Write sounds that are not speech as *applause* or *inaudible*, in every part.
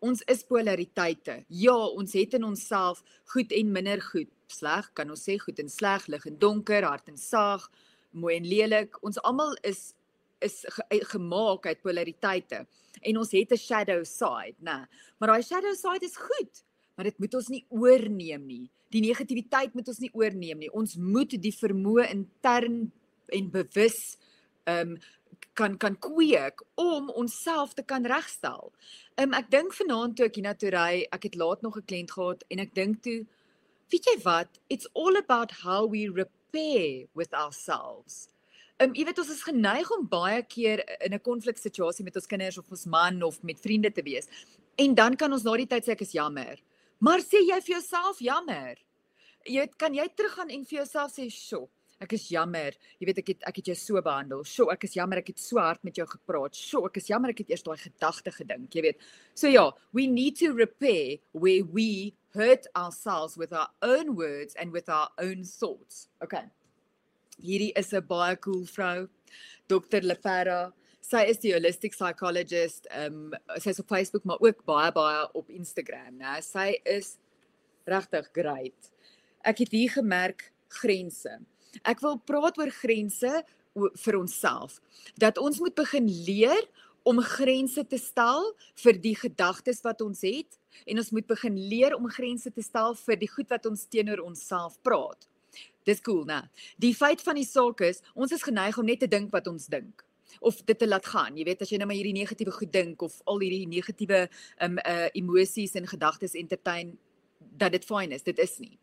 ons is polariteite. Ja, ons het in onsself goed en minder goed, sleg, kan ons sê goed en sleg, lig en donker, hart en saag, mooi en lelik. Ons almal is is ge, gemaak uit polariteite en ons het 'n shadow side, né? Maar daai shadow side is goed, maar dit moet ons nie oorneem nie. Die negativiteit moet ons nie oorneem nie. Ons moet die vermoë intern en bewus ehm um, kan kan kweek om onsself te kan regstel. Um, ek dink vanaand toe ek hiernatoe ry, ek het laat nog 'n kliënt gehad en ek dink toe weet jy wat, it's all about how we repair with ourselves. Um, jy weet ons is geneig om baie keer in 'n konfliksituasie met ons kinders of ons man of met vriende te wees. En dan kan ons na die tyd sê ek is jammer. Maar sê jy vir jouself jammer? Jy weet, kan jy teruggaan en vir jouself sê, "Sjoe, Ek is jammer. Jy weet ek het ek het jou so behandel. Sjoe, ek is jammer ek het so hard met jou gepraat. Sjoe, ek is jammer ek het eers daai gedagte gedink, jy weet. So ja, we need to repair where we hurt ourselves with our own words and with our own thoughts. Okay. Hierdie is 'n baie cool vrou. Dr. Lepera. Sy is die holistic psychologist. Ehm um, sy's op Facebook maar ook baie baie op Instagram, né? Sy is regtig great. Ek het hier gemerk grense. Ek wil praat oor grense vir onsself. Dat ons moet begin leer om grense te stel vir die gedagtes wat ons het en ons moet begin leer om grense te stel vir die goed wat ons teenoor onsself praat. Dis cool, né? Die feit van die saak is, ons is geneig om net te dink wat ons dink of dit te laat gaan. Jy weet as jy nou maar hierdie negatiewe goed dink of al hierdie negatiewe um uh emosies en gedagtes entertain dat dit fyn is, dit is nie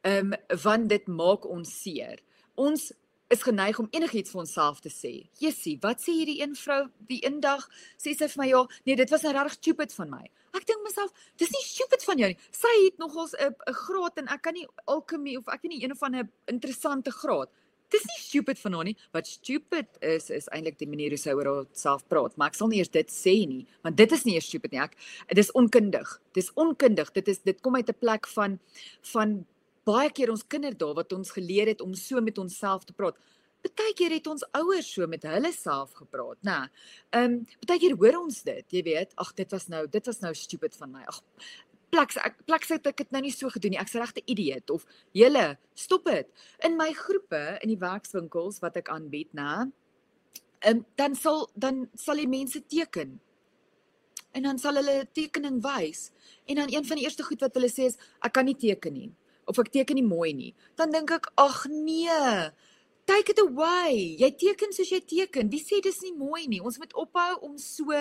ehm um, want dit maak ons seer. Ons is geneig om enigiets vir onsself te sê. Jessie, wat sê hierdie een vrou die eendag sê sy vir my ja, nee, dit was nou regtig stupid van my. Ek dink myself, dis nie stupid van jou nie. Sy het nogals 'n 'n graad en ek kan nie alchemy of ek weet nie een of ander interessante graad. Dis nie stupid van haar nie. Wat stupid is is eintlik die manier hoe sy oor haarself praat, maar ek sal nie eers dit sê nie, want dit is nie eers stupid nie. Ek dis onkundig. Dis onkundig. Dit is dit kom uit 'n plek van van baie keer ons kinderdae wat ons geleer het om so met onsself te praat. Partykeer het ons ouers so met hulle self gepraat, nê. Ehm, um, partykeer hoor ons dit, jy weet, ag dit was nou, dit was nou stupid van my. Ag plaks ek plaks het ek dit nou nie so gedoen nie. Ek's regte idioot of julle stop dit. In my groepe in die werkswinkels wat ek aanbied, nê. Ehm um, dan sal dan sal die mense teken. En dan sal hulle tekening wys en dan een van die eerste goed wat hulle sê is ek kan nie teken nie of ek teken nie mooi nie, dan dink ek ag nee. Take it away. Jy teken soos jy teken. Wie sê dis nie mooi nie? Ons moet ophou om so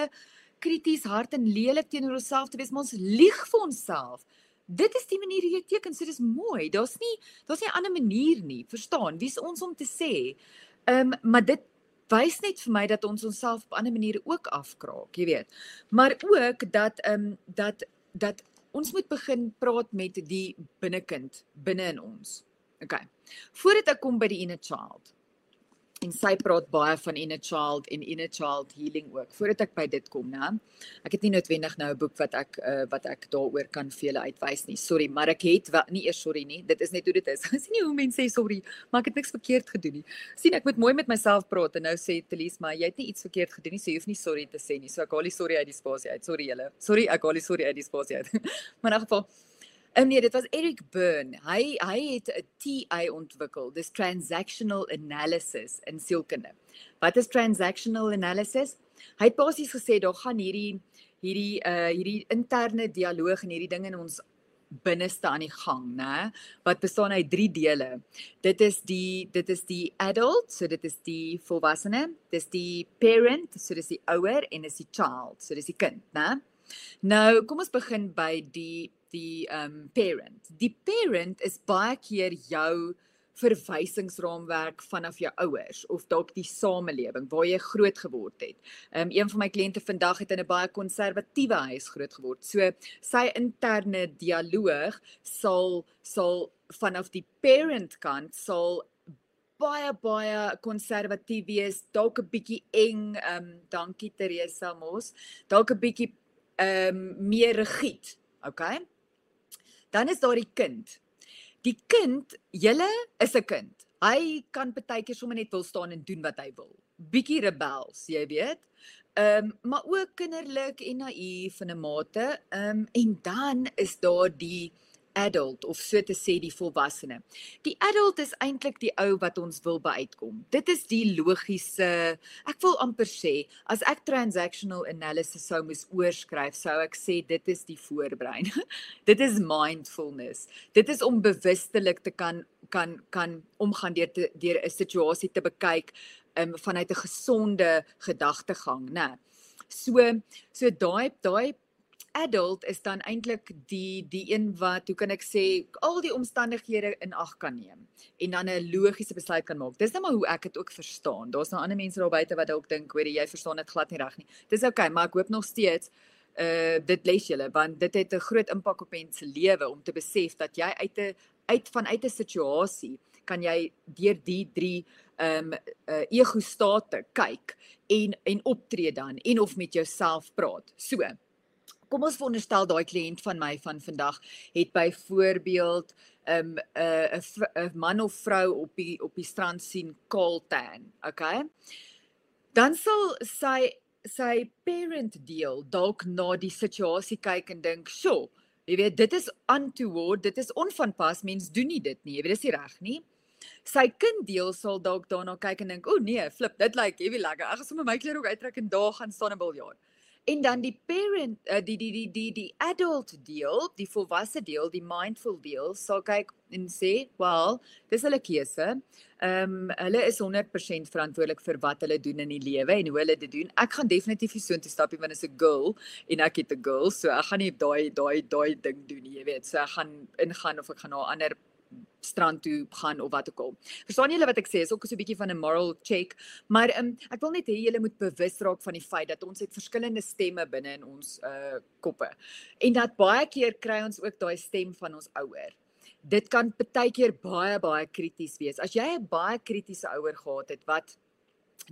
krities hard en lelik teenoor onsself te wees, maar ons lieg vir onsself. Dit is die manier hoe jy teken, so dis mooi. Daar's nie daar's nie 'n ander manier nie. Verstaan? Wie's ons om te sê? Ehm, um, maar dit wys net vir my dat ons onsself op ander maniere ook afkraak, jy weet. Maar ook dat ehm um, dat dat ons moet begin praat met die binnekind binne in ons. OK. Voordat ek kom by die inner child en sy praat baie van inner child en inner child healing ook. Voordat ek by dit kom, né? Ek het nie noodwendig nou 'n boek wat ek uh, wat ek daaroor kan vir julle uitwys nie. Sorry, maar ek het wel, nie eers sorry nie. Dit is net hoe dit is. *laughs* Sien nie hoe mense sê sorry, maar ek het niks verkeerd gedoen nie. Sien, ek moet mooi met myself praat en nou sê Telies, maar jy het nie iets verkeerd gedoen nie, so jy hoef nie sorry te sê nie. So ek haal die sorry uit die spasie uit. Sorry julle. Sorry, ek haal die sorry uit die spasie uit. *laughs* maar in geval Oh nee, dit was Eric Byrne. Hy hy het 'n TA ontwikkel, dis transactional analysis in sielkunde. Wat is transactional analysis? Hy het basies gesê daar gaan hierdie hierdie uh hierdie interne dialoog en hierdie ding in ons binneste aan die gang, né? Wat bestaan uit drie dele. Dit is die dit is die adult, so dit is die volwassene, dis die parent, so dis die ouer en dis die child, so dis die kind, né? Nou, kom ons begin by die die um parent. Die parent is baie keer jou verwysingsraamwerk vanaf jou ouers of dalk die samelewing waar jy groot geword het. Um een van my kliënte vandag het in 'n baie konservatiewe huis groot geword. So sy interne dialoog sal sal vanaf die parent kant sal baie baie konservatief wees, dalk 'n bietjie eng. Um dankie Teresa Mos. Dalk 'n bietjie um meer rigied. Okay? Dan is daar die kind. Die kind, julle is 'n kind. Hy kan partykeer sommer net wil staan en doen wat hy wil. Bietjie rebels, jy weet. Ehm um, maar ook kinderlik en naïef in 'n mate. Ehm um, en dan is daar die adult of so te sê die volwassene. Die adult is eintlik die ou wat ons wil byuitkom. Dit is die logiese ek wil amper sê as ek transactional analysis sou moes oorskryf, sou ek sê dit is die voorbrein. *laughs* dit is mindfulness. Dit is om bewustelik te kan kan kan omgaan deur te, deur 'n situasie te bekyk um, vanuit 'n gesonde gedagtegang, né? So so daai daai adult is dan eintlik die die een wat hoe kan ek sê al die omstandighede in ag kan neem en dan 'n logiese besluit kan maak. Dis net maar hoe ek dit ook verstaan. Daar's nou ander mense daar buite wat dalk dink, hoor jy verstaan dit glad nie reg nie. Dis oukei, okay, maar ek hoop nog steeds uh dit les julle want dit het 'n groot impak op mense lewe om te besef dat jy uit 'n uit vanuit 'n situasie kan jy deur die drie ehm um, uh, ego state kyk en en optree dan en of met jouself praat. So, kom ons veronderstel daai kliënt van my van vandag het byvoorbeeld 'n 'n 'n man of vrou op die op die strand sien kaal tan, okay? Dan sal sy sy parent deel dalk na die situasie kyk en dink, "Sjoe, jy weet, dit is untoward, dit is onvanpas, mens doen nie dit nie. Jy weet, dis nie reg nie." Sy kind deel sal dalk daarna kyk en dink, "O nee, flip, dit lyk like, heavy lekker. Ek gaan sommer my klere ook uittrek en daar gaan staan 'n biljart." En dan die parent uh, die die die die die adult deel, die volwasse deel, die mindful deel sal kyk en sê, "Wel, dis hulle keuse. Ehm um, hulle is 100% verantwoordelik vir wat hulle doen in die lewe en hoe hulle dit doen. Ek gaan definitief nie so intoe stap nie want dit is 'n girl en ek het 'n girl, so ek gaan nie daai daai daai ding doen nie, jy weet. So ek gaan ingaan of ek gaan na 'n ander strand toe gaan of wat ook al. Verstaan julle wat ek sê? Is ook so 'n bietjie van 'n moral check, maar um, ek wil net hê julle moet bewus raak van die feit dat ons het verskillende stemme binne in ons uh koppe. En dat baie keer kry ons ook daai stem van ons ouer. Dit kan baie keer baie baie krities wees. As jy 'n baie kritiese ouer gehad het wat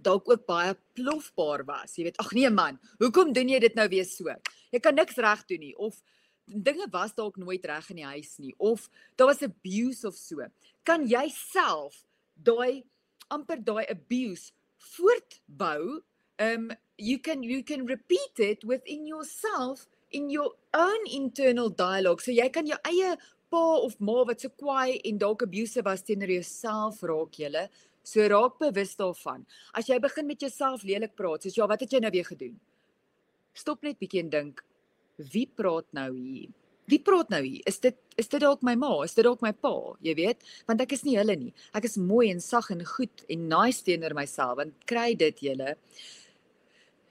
dalk ook baie plofbaar was. Jy weet, ag nee man, hoekom doen jy dit nou weer so? Jy kan niks reg doen nie of dinge was dalk nooit reg in die huis nie of daar was abuse of so. Kan jy self daai amper daai abuse voortbou? Um you can you can repeat it within yourself in your own internal dialogue. So jy kan jou eie pa of ma wat so kwaai en dalk abuse was teenoor jouself raak julle. So raak bewus daarvan. As jy begin met jouself lelik praat, soos ja, wat het jy nou weer gedoen? Stop net bietjie en dink, wie praat nou hier? Wie praat nou hier? Is dit is dit dalk my ma? Is dit dalk my pa? Jy weet, want ek is nie hulle nie. Ek is mooi en sag en goed en nice teenoor myself. Want kry dit julle.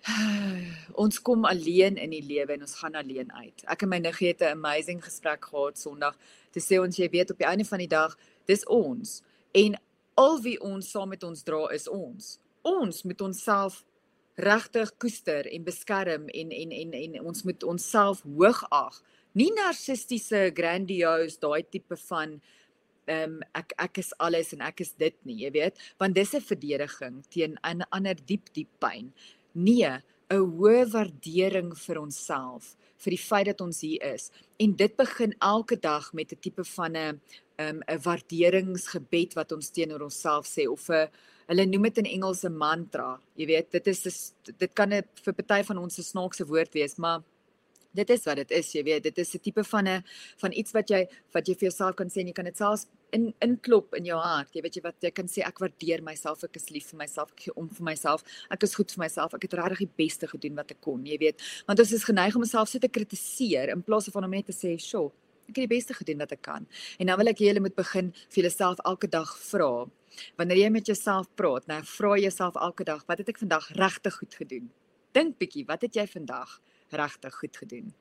*sighs* Ons kom alleen in die lewe en ons gaan alleen uit. Ek en my niggie het 'n amazing gesprek gehad Sondag. Te sê ons jy weet op die einde van die dag, dis ons en al wie ons saam met ons dra is ons. Ons moet onsself regtig koester en beskerm en en en en ons moet onsself hoog ag. Nie narcistiese grandiose daai tipe van ehm um, ek ek is alles en ek is dit nie, jy weet, want dis 'n verdediging teen 'n ander diep diep pyn. Nee, 'n hoë waardering vir onsself, vir die feit dat ons hier is. En dit begin elke dag met 'n tipe van 'n 'n um, waarderingsgebed wat ons teenoor onsself sê of 'n hulle noem dit in Engels 'n mantra. Jy weet, dit is dit kan 'n vir party van ons 'n snaakse woord wees, maar dit is wat dit is, jy weet. Dit is 'n tipe van 'n van iets wat jy wat jy vir jouself kan sê en jy kan dit selfs in inklop in jou hart. Jy weet jy wat jy kan sê ek waardeer myself, ek is lief vir myself, ek gee om vir myself, ek is goed vir myself, ek het regtig die beste gedoen wat ek kon, jy weet. Want ons is geneig om onsself so te kritiseer in plaas van om net te sê, "Sjoe, ek het die beste gedoen wat ek kan." En nou wil ek hê julle moet begin vir julleself elke dag vra, Wanneer jy met jouself praat, nou vra jouself elke dag, wat het ek vandag regtig goed gedoen? Dink bietjie, wat het jy vandag regtig goed gedoen?